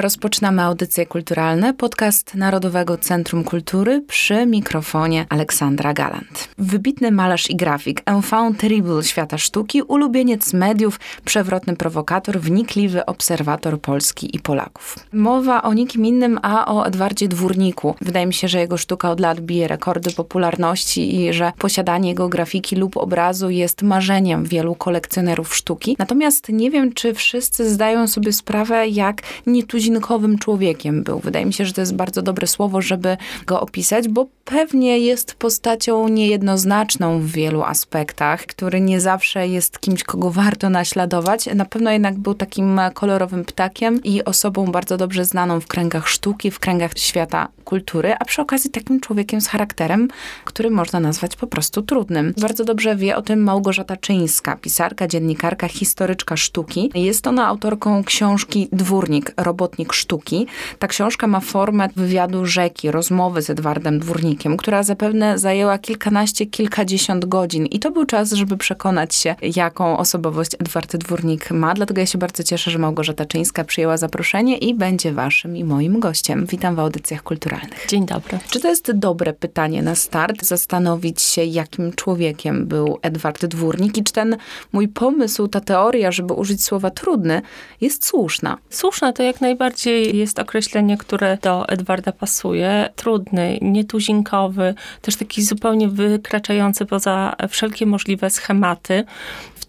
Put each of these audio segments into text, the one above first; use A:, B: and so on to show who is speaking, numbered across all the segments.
A: Rozpoczynamy audycje kulturalne, podcast Narodowego Centrum Kultury przy mikrofonie Aleksandra Galant. Wybitny malarz i grafik, enfant terrible świata sztuki, ulubieniec mediów, przewrotny prowokator, wnikliwy obserwator Polski i Polaków. Mowa o nikim innym, a o Edwardzie Dwórniku. Wydaje mi się, że jego sztuka od lat bije rekordy popularności i że posiadanie jego grafiki lub obrazu jest marzeniem wielu kolekcjonerów sztuki. Natomiast nie wiem, czy wszyscy zdają sobie sprawę, jak nietuzinkowym nietuzinkowym człowiekiem był. Wydaje mi się, że to jest bardzo dobre słowo, żeby go opisać, bo pewnie jest postacią niejednoznaczną w wielu aspektach, który nie zawsze jest kimś, kogo warto naśladować. Na pewno jednak był takim kolorowym ptakiem i osobą bardzo dobrze znaną w kręgach sztuki, w kręgach świata kultury, a przy okazji takim człowiekiem z charakterem, który można nazwać po prostu trudnym. Bardzo dobrze wie o tym Małgorzata Czyńska, pisarka, dziennikarka, historyczka sztuki. Jest ona autorką książki Dwórnik, robotnik sztuki. Ta książka ma formę wywiadu rzeki, rozmowy z Edwardem Dwórnikiem, która zapewne zajęła kilkanaście, kilkadziesiąt godzin i to był czas, żeby przekonać się, jaką osobowość Edward Dwórnik ma. Dlatego ja się bardzo cieszę, że Małgorzata Czyńska przyjęła zaproszenie i będzie waszym i moim gościem. Witam w audycjach kulturalnych.
B: Dzień dobry.
A: Czy to jest dobre pytanie na start? Zastanowić się, jakim człowiekiem był Edward Dwórnik i czy ten mój pomysł, ta teoria, żeby użyć słowa trudny, jest słuszna?
B: Słuszna to jak najbardziej jest określenie, które do Edwarda pasuje. Trudny, nietuzinkowy, też taki zupełnie wykraczający poza wszelkie możliwe schematy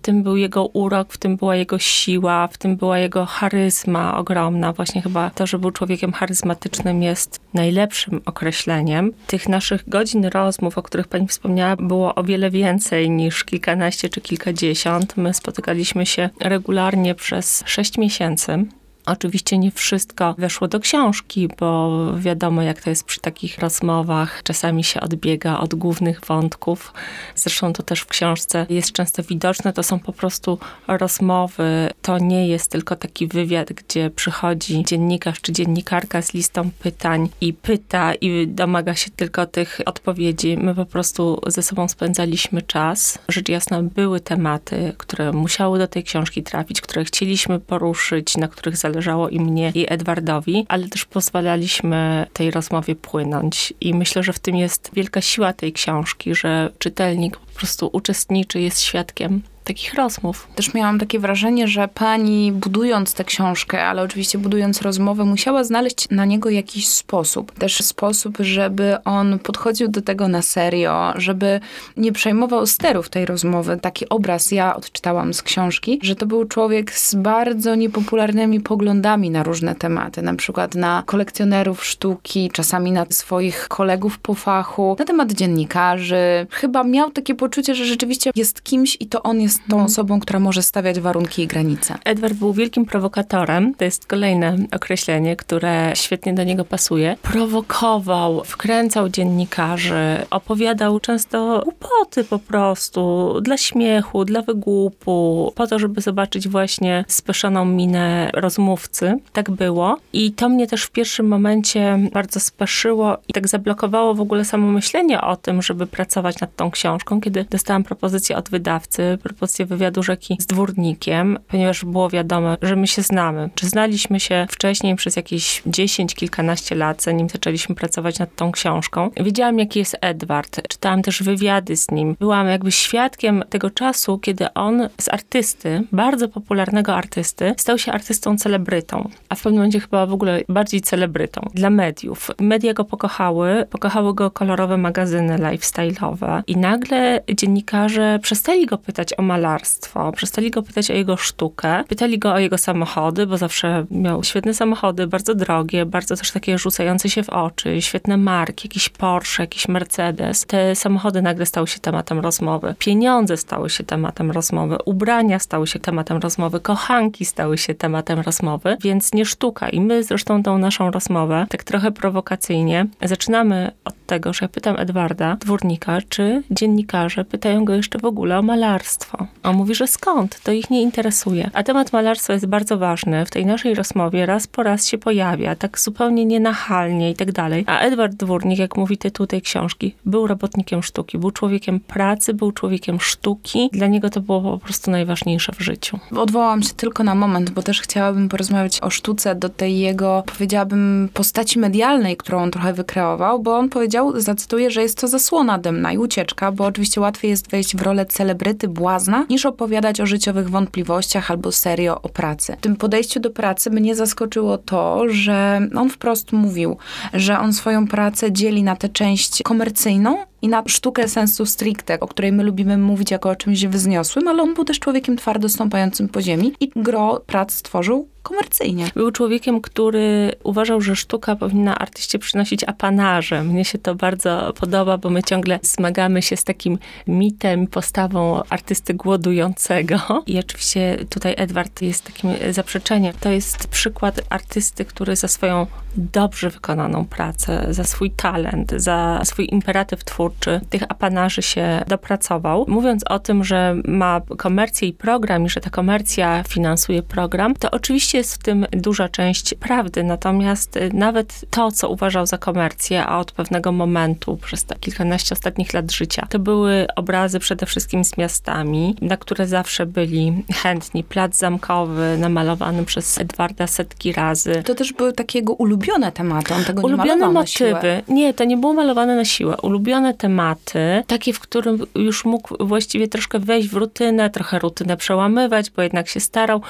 B: tym był jego urok, w tym była jego siła, w tym była jego charyzma ogromna. Właśnie chyba to, że był człowiekiem charyzmatycznym jest najlepszym określeniem. Tych naszych godzin rozmów, o których pani wspomniała, było o wiele więcej niż kilkanaście czy kilkadziesiąt. My spotykaliśmy się regularnie przez sześć miesięcy. Oczywiście nie wszystko weszło do książki, bo wiadomo, jak to jest przy takich rozmowach. Czasami się odbiega od głównych wątków. Zresztą to też w książce jest często widoczne. To są po prostu rozmowy. To nie jest tylko taki wywiad, gdzie przychodzi dziennikarz czy dziennikarka z listą pytań i pyta i domaga się tylko tych odpowiedzi. My po prostu ze sobą spędzaliśmy czas. Rzecz jasna, były tematy, które musiały do tej książki trafić, które chcieliśmy poruszyć, na których zależało zależało i mnie, i Edwardowi, ale też pozwalaliśmy tej rozmowie płynąć. I myślę, że w tym jest wielka siła tej książki, że czytelnik po prostu uczestniczy, jest świadkiem takich rozmów.
A: Też miałam takie wrażenie, że pani budując tę książkę, ale oczywiście budując rozmowę, musiała znaleźć na niego jakiś sposób. Też sposób, żeby on podchodził do tego na serio, żeby nie przejmował sterów tej rozmowy. Taki obraz ja odczytałam z książki, że to był człowiek z bardzo niepopularnymi poglądami na różne tematy, na przykład na kolekcjonerów sztuki, czasami na swoich kolegów po fachu, na temat dziennikarzy. Chyba miał takie poczucie, że rzeczywiście jest kimś i to on jest jest tą mhm. osobą, która może stawiać warunki i granice.
B: Edward był wielkim prowokatorem. To jest kolejne określenie, które świetnie do niego pasuje. Prowokował, wkręcał dziennikarzy, opowiadał często głupoty po prostu, dla śmiechu, dla wygłupu, po to, żeby zobaczyć właśnie speszoną minę rozmówcy. Tak było. I to mnie też w pierwszym momencie bardzo speszyło i tak zablokowało w ogóle samo myślenie o tym, żeby pracować nad tą książką, kiedy dostałam propozycję od wydawcy, propozycję propozycję wywiadu rzeki z dwórnikiem, ponieważ było wiadomo, że my się znamy. Czy znaliśmy się wcześniej przez jakieś 10, kilkanaście lat, zanim zaczęliśmy pracować nad tą książką. Wiedziałam, jaki jest Edward. Czytałam też wywiady z nim. Byłam jakby świadkiem tego czasu, kiedy on z artysty, bardzo popularnego artysty, stał się artystą celebrytą. A w pewnym momencie chyba w ogóle bardziej celebrytą dla mediów. Media go pokochały, pokochały go kolorowe magazyny lifestyle'owe i nagle dziennikarze przestali go pytać o malarstwo, przestali go pytać o jego sztukę, pytali go o jego samochody, bo zawsze miał świetne samochody, bardzo drogie, bardzo też takie rzucające się w oczy, świetne marki, jakiś Porsche, jakiś Mercedes. Te samochody nagle stały się tematem rozmowy. Pieniądze stały się tematem rozmowy, ubrania stały się tematem rozmowy, kochanki stały się tematem rozmowy, więc nie sztuka. I my zresztą tą naszą rozmowę, tak trochę prowokacyjnie, zaczynamy od tego, że ja pytam Edwarda, dwórnika, czy dziennikarze pytają go jeszcze w ogóle o malarstwo. On mówi, że skąd? To ich nie interesuje. A temat malarstwa jest bardzo ważny. W tej naszej rozmowie raz po raz się pojawia, tak zupełnie nienachalnie i tak dalej. A Edward Dwórnik, jak mówi tytuł tej książki, był robotnikiem sztuki, był człowiekiem pracy, był człowiekiem sztuki. Dla niego to było po prostu najważniejsze w życiu.
A: Odwołam się tylko na moment, bo też chciałabym porozmawiać o sztuce do tej jego, powiedziałabym, postaci medialnej, którą on trochę wykreował, bo on powiedział, zacytuję, że jest to zasłona dymna i ucieczka, bo oczywiście łatwiej jest wejść w rolę celebryty, błazna, niż opowiadać o życiowych wątpliwościach albo serio o pracy. W tym podejściu do pracy mnie zaskoczyło to, że on wprost mówił, że on swoją pracę dzieli na tę część komercyjną i na sztukę sensu stricte, o której my lubimy mówić jako o czymś wzniosłym, ale on był też człowiekiem twardo stąpającym po ziemi i gro prac stworzył komercyjnie.
B: Był człowiekiem, który uważał, że sztuka powinna artyście przynosić apanarze. Mnie się to bardzo podoba, bo my ciągle zmagamy się z takim mitem, postawą artysty głodującego. I oczywiście tutaj Edward jest takim zaprzeczeniem. To jest przykład artysty, który za swoją dobrze wykonaną pracę, za swój talent, za swój imperatyw twórczy, tych apanarzy się dopracował. Mówiąc o tym, że ma komercję i program i że ta komercja finansuje program, to oczywiście jest w tym duża część prawdy, natomiast nawet to, co uważał za komercję, a od pewnego momentu, przez te kilkanaście ostatnich lat życia, to były obrazy przede wszystkim z miastami, na które zawsze byli chętni. Plac zamkowy namalowany przez Edwarda setki razy.
A: To też były takie jego ulubione tematy, on tego
B: Ulubione
A: nie malował
B: motywy.
A: na siłę.
B: Nie, to nie było malowane na siłę. Ulubione tematy, takie, w którym już mógł właściwie troszkę wejść w rutynę, trochę rutynę przełamywać, bo jednak się starał.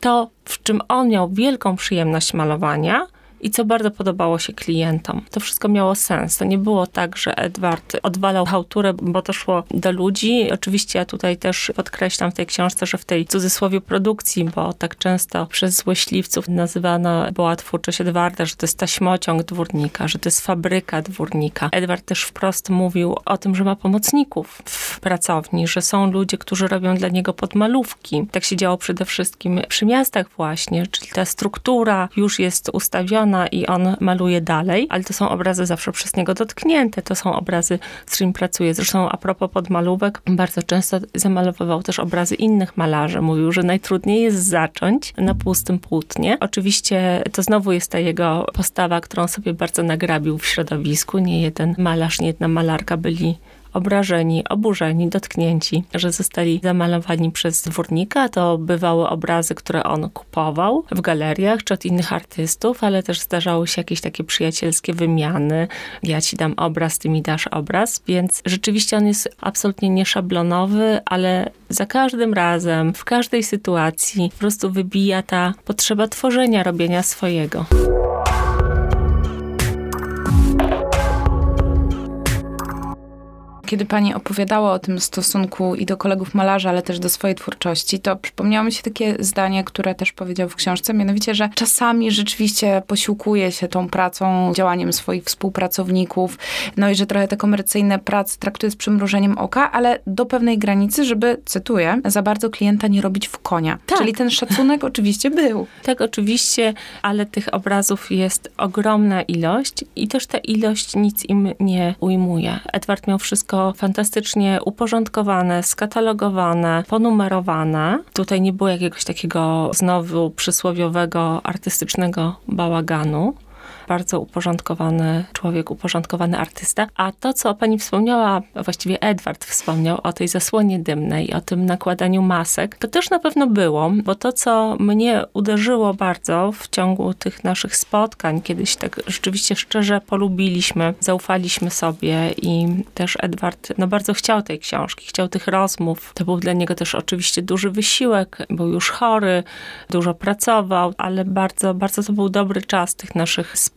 B: To, w czym on miał wielką przyjemność malowania, i co bardzo podobało się klientom. To wszystko miało sens. To nie było tak, że Edward odwalał hałturę, bo to szło do ludzi. Oczywiście ja tutaj też podkreślam w tej książce, że w tej cudzysłowie produkcji, bo tak często przez złośliwców nazywana była twórczość Edwarda, że to jest taśmociąg dwórnika, że to jest fabryka dwórnika. Edward też wprost mówił o tym, że ma pomocników w pracowni, że są ludzie, którzy robią dla niego podmalówki. Tak się działo przede wszystkim przy miastach właśnie, czyli ta struktura już jest ustawiona i on maluje dalej, ale to są obrazy zawsze przez niego dotknięte. To są obrazy, z którymi pracuje. Zresztą a propos podmalówek, bardzo często zamalowywał też obrazy innych malarzy. Mówił, że najtrudniej jest zacząć na pustym płótnie. Oczywiście to znowu jest ta jego postawa, którą sobie bardzo nagrabił w środowisku. Nie jeden malarz, nie jedna malarka byli obrażeni, oburzeni, dotknięci, że zostali zamalowani przez dwórnika. To bywały obrazy, które on kupował w galeriach czy od innych artystów, ale też zdarzały się jakieś takie przyjacielskie wymiany. Ja ci dam obraz, ty mi dasz obraz, więc rzeczywiście on jest absolutnie nieszablonowy, ale za każdym razem, w każdej sytuacji po prostu wybija ta potrzeba tworzenia, robienia swojego.
A: Kiedy pani opowiadała o tym stosunku i do kolegów malarza, ale też do swojej twórczości, to przypomniało mi się takie zdanie, które też powiedział w książce, mianowicie, że czasami rzeczywiście posiłkuje się tą pracą, działaniem swoich współpracowników, no i że trochę te komercyjne prace traktuje z przymrużeniem oka, ale do pewnej granicy, żeby, cytuję, za bardzo klienta nie robić w konia.
B: Tak.
A: Czyli ten szacunek oczywiście był.
B: Tak, oczywiście, ale tych obrazów jest ogromna ilość i też ta ilość nic im nie ujmuje. Edward miał wszystko fantastycznie uporządkowane, skatalogowane, ponumerowane. Tutaj nie było jakiegoś takiego znowu przysłowiowego artystycznego bałaganu bardzo uporządkowany człowiek, uporządkowany artysta. A to, co pani wspomniała, właściwie Edward wspomniał o tej zasłonie dymnej, o tym nakładaniu masek, to też na pewno było, bo to, co mnie uderzyło bardzo w ciągu tych naszych spotkań, kiedyś tak rzeczywiście szczerze polubiliśmy, zaufaliśmy sobie i też Edward no bardzo chciał tej książki, chciał tych rozmów. To był dla niego też oczywiście duży wysiłek, był już chory, dużo pracował, ale bardzo, bardzo to był dobry czas tych naszych spotkań,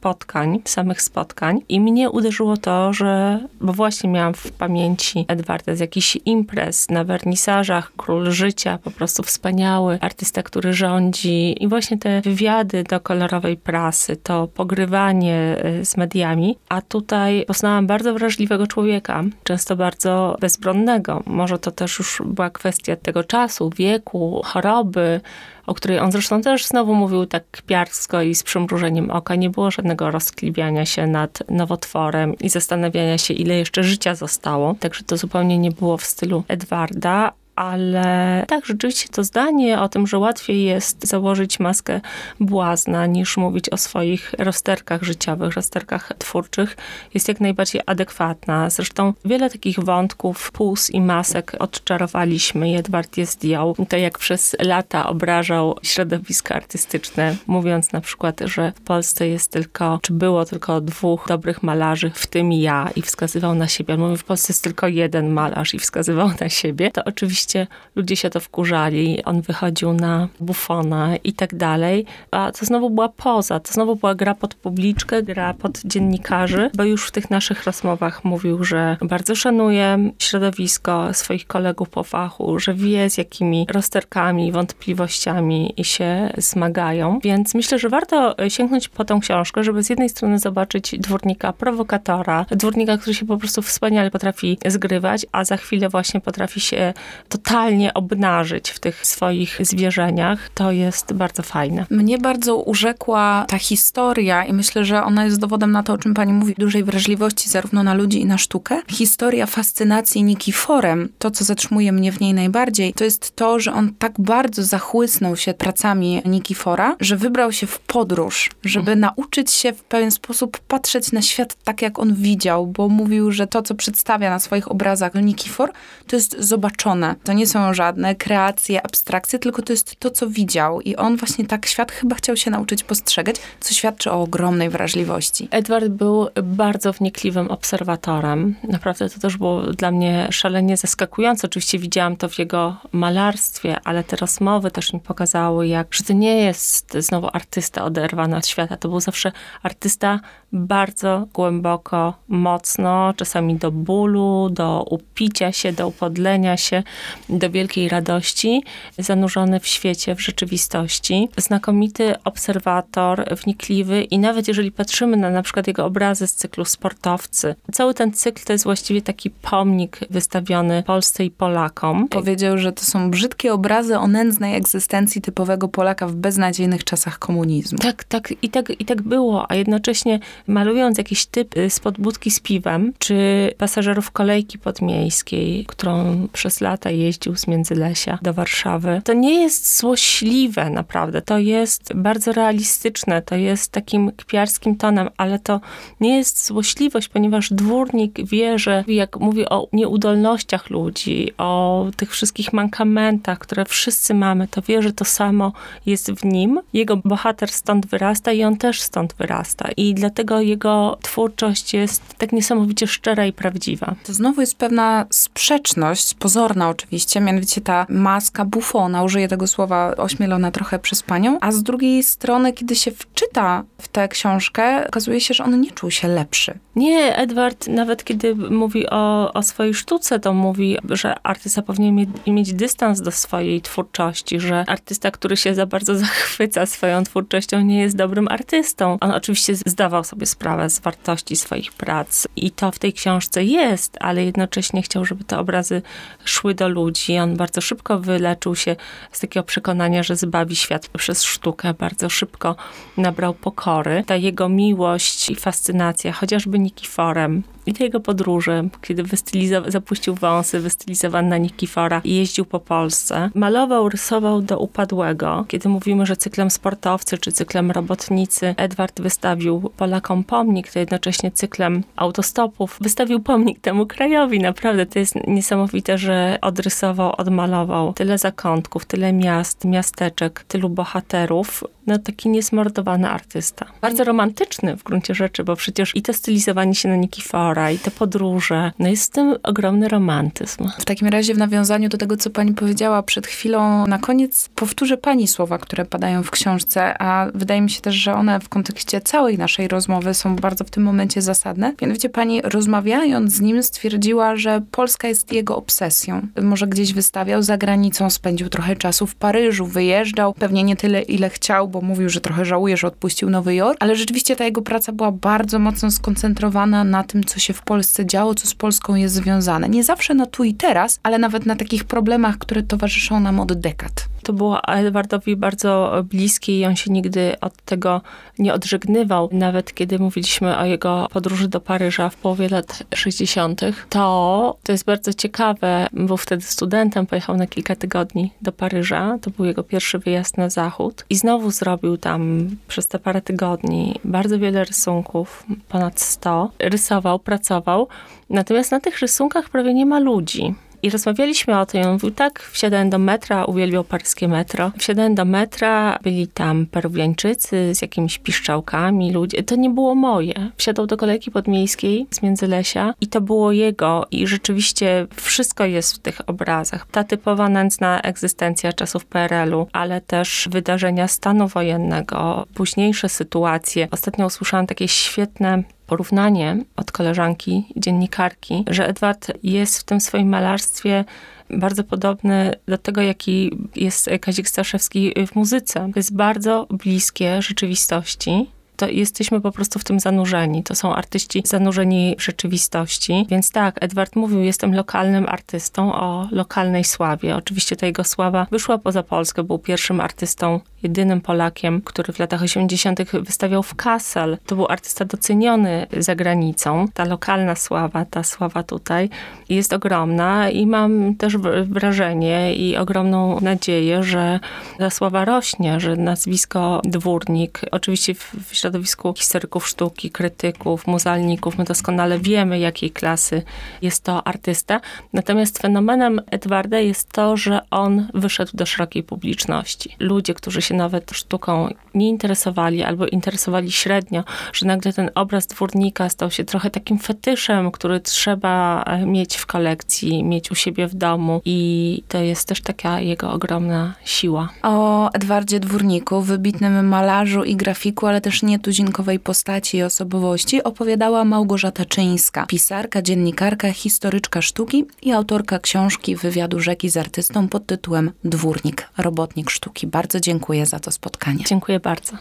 B: samych spotkań. I mnie uderzyło to, że, bo właśnie miałam w pamięci Edwarda z jakichś imprez na wernisażach, król życia, po prostu wspaniały artysta, który rządzi. I właśnie te wywiady do kolorowej prasy, to pogrywanie y, z mediami. A tutaj poznałam bardzo wrażliwego człowieka, często bardzo bezbronnego. Może to też już była kwestia tego czasu, wieku, choroby, o której on zresztą też znowu mówił tak kpiarsko i z przymrużeniem oka. Nie było żadnego rozkliwiania się nad nowotworem i zastanawiania się, ile jeszcze życia zostało. Także to zupełnie nie było w stylu Edwarda, ale tak, rzeczywiście to zdanie o tym, że łatwiej jest założyć maskę błazna niż mówić o swoich rozterkach życiowych, rozterkach twórczych, jest jak najbardziej adekwatna. Zresztą wiele takich wątków, puls i masek odczarowaliśmy. Edward je zdjął. To jak przez lata obrażał środowisko artystyczne, mówiąc na przykład, że w Polsce jest tylko, czy było tylko dwóch dobrych malarzy, w tym ja, i wskazywał na siebie. On mówił, w Polsce jest tylko jeden malarz i wskazywał na siebie. To oczywiście ludzie się to wkurzali. On wychodził na bufona i tak dalej. A to znowu była poza, to znowu była gra pod publiczkę, gra pod dziennikarzy, bo już w tych naszych rozmowach mówił, że bardzo szanuje środowisko swoich kolegów po fachu, że wie z jakimi rozterkami, wątpliwościami się zmagają. Więc myślę, że warto sięgnąć po tą książkę, żeby z jednej strony zobaczyć dwórnika prowokatora, dwórnika, który się po prostu wspaniale potrafi zgrywać, a za chwilę właśnie potrafi się totalnie obnażyć w tych swoich zwierzeniach. To jest bardzo fajne.
A: Mnie bardzo urzekła ta historia i myślę, że ona jest dowodem na to, o czym pani mówi, dużej wrażliwości zarówno na ludzi i na sztukę. Historia fascynacji Nikiforem, to co zatrzymuje mnie w niej najbardziej, to jest to, że on tak bardzo zachłysnął się pracami Nikifora, że wybrał się w podróż, żeby nauczyć się w pewien sposób patrzeć na świat tak, jak on widział, bo mówił, że to, co przedstawia na swoich obrazach Nikifor, to jest zobaczone. To nie są żadne kreacje, abstrakcje, tylko to jest to, co widział. I on właśnie tak świat chyba chciał się nauczyć postrzegać, co świadczy o ogromnej wrażliwości.
B: Edward był bardzo wnikliwym obserwatorem. Naprawdę to też było dla mnie szalenie zaskakujące. Oczywiście widziałam to w jego malarstwie, ale te rozmowy też mi pokazały, jak, że to nie jest znowu artysta oderwany od świata. To był zawsze artysta bardzo głęboko, mocno, czasami do bólu, do upicia się, do upodlenia się, do wielkiej radości, zanurzony w świecie, w rzeczywistości. Znakomity obserwator, wnikliwy i nawet jeżeli patrzymy na na przykład jego obrazy z cyklu Sportowcy, cały ten cykl to jest właściwie taki pomnik wystawiony Polsce i Polakom.
A: Powiedział, że to są brzydkie obrazy o nędznej egzystencji typowego Polaka w beznadziejnych czasach komunizmu.
B: Tak, tak i tak, i tak było, a jednocześnie malując jakiś typ spod budki z piwem, czy pasażerów kolejki podmiejskiej, którą przez lata jeździł z Międzylesia do Warszawy, to nie jest złośliwe naprawdę, to jest bardzo realistyczne, to jest takim kpiarskim tonem, ale to nie jest złośliwość, ponieważ dwórnik wie, że jak mówi o nieudolnościach ludzi, o tych wszystkich mankamentach, które wszyscy mamy, to wie, że to samo jest w nim. Jego bohater stąd wyrasta i on też stąd wyrasta. I dlatego jego twórczość jest tak niesamowicie szczera i prawdziwa.
A: To znowu jest pewna sprzeczność, pozorna oczywiście, mianowicie ta maska bufona, użyję tego słowa ośmielona trochę przez panią, a z drugiej strony, kiedy się wczyta w tę książkę, okazuje się, że on nie czuł się lepszy.
B: Nie, Edward nawet kiedy mówi o, o swojej sztuce, to mówi, że artysta powinien mieć, mieć dystans do swojej twórczości, że artysta, który się za bardzo zachwyca swoją twórczością, nie jest dobrym artystą. On oczywiście zdawał sobie sprawę z wartości swoich prac i to w tej książce jest, ale jednocześnie chciał, żeby te obrazy szły do ludzi. On bardzo szybko wyleczył się z takiego przekonania, że zbawi świat przez sztukę. Bardzo szybko nabrał pokory. Ta jego miłość i fascynacja, chociażby Nikiforem, i te jego podróże, kiedy wystylizował, zapuścił wąsy, wystylizowany na Nikifora i jeździł po Polsce. Malował, rysował do upadłego. Kiedy mówimy, że cyklem sportowcy czy cyklem robotnicy Edward wystawił Polakom pomnik, to jednocześnie cyklem autostopów wystawił pomnik temu krajowi. Naprawdę to jest niesamowite, że odrysował, odmalował tyle zakątków, tyle miast, miasteczek, tylu bohaterów. No taki niesmordowany artysta. Bardzo romantyczny w gruncie rzeczy, bo przecież i to stylizowanie się na Nikifora, i te podróże, no jest w tym ogromny romantyzm.
A: W takim razie w nawiązaniu do tego, co pani powiedziała przed chwilą, na koniec powtórzę pani słowa, które padają w książce, a wydaje mi się też, że one w kontekście całej naszej rozmowy są bardzo w tym momencie zasadne. Mianowicie pani rozmawiając z nim stwierdziła, że Polska jest jego obsesją. Może gdzieś wystawiał za granicą, spędził trochę czasu w Paryżu, wyjeżdżał, pewnie nie tyle, ile chciał, bo mówił, że trochę żałuje, że odpuścił Nowy Jork, ale rzeczywiście ta jego praca była bardzo mocno skoncentrowana na tym, co się w Polsce działo, co z Polską jest związane. Nie zawsze na tu i teraz, ale nawet na takich problemach, które towarzyszą nam od dekad.
B: To było Edwardowi bardzo bliskie i on się nigdy od tego nie odżegnywał. Nawet kiedy mówiliśmy o jego podróży do Paryża w połowie lat 60., to to jest bardzo ciekawe. Był wtedy studentem, pojechał na kilka tygodni do Paryża. To był jego pierwszy wyjazd na zachód i znowu zrobił tam przez te parę tygodni bardzo wiele rysunków, ponad 100. Rysował, pracował. Natomiast na tych rysunkach prawie nie ma ludzi. I rozmawialiśmy o tym. On mówił, tak, wsiadałem do metra, uwielbiał paryskie metro. Wsiadałem do metra, byli tam peruwiańczycy z jakimiś piszczałkami, ludzie. To nie było moje. Wsiadał do kolejki podmiejskiej z Międzylesia i to było jego. I rzeczywiście wszystko jest w tych obrazach. Ta typowa nędzna egzystencja czasów PRL-u, ale też wydarzenia stanu wojennego, późniejsze sytuacje. Ostatnio usłyszałam takie świetne porównanie od koleżanki, dziennikarki, że Edward jest w tym swoim malarstwie bardzo podobny do tego, jaki jest Kazik Staszewski w muzyce. To jest bardzo bliskie rzeczywistości to jesteśmy po prostu w tym zanurzeni. To są artyści zanurzeni w rzeczywistości. Więc tak, Edward mówił, jestem lokalnym artystą o lokalnej sławie. Oczywiście ta jego sława wyszła poza Polskę. Był pierwszym artystą, jedynym Polakiem, który w latach 80. wystawiał w Kassel. To był artysta doceniony za granicą. Ta lokalna sława, ta sława tutaj jest ogromna i mam też wrażenie i ogromną nadzieję, że ta sława rośnie, że nazwisko Dwórnik, oczywiście w, w środowisku historyków sztuki, krytyków, muzealników, my doskonale wiemy, jakiej klasy jest to artysta. Natomiast fenomenem Edwarda jest to, że on wyszedł do szerokiej publiczności. Ludzie, którzy się nawet sztuką nie interesowali albo interesowali średnio, że nagle ten obraz dwórnika stał się trochę takim fetyszem, który trzeba mieć w kolekcji, mieć u siebie w domu i to jest też taka jego ogromna siła.
A: O Edwardzie Dwórniku, wybitnym malarzu i grafiku, ale też nietuzinkowej postaci i osobowości opowiadała Małgorzata Czyńska, pisarka, dziennikarka, historyczka sztuki i autorka książki wywiadu rzeki z artystą pod tytułem Dwórnik, robotnik sztuki. Bardzo dziękuję za to spotkanie.
B: Dziękuję bardzo.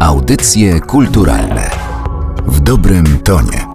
C: Audycje kulturalne w dobrym tonie.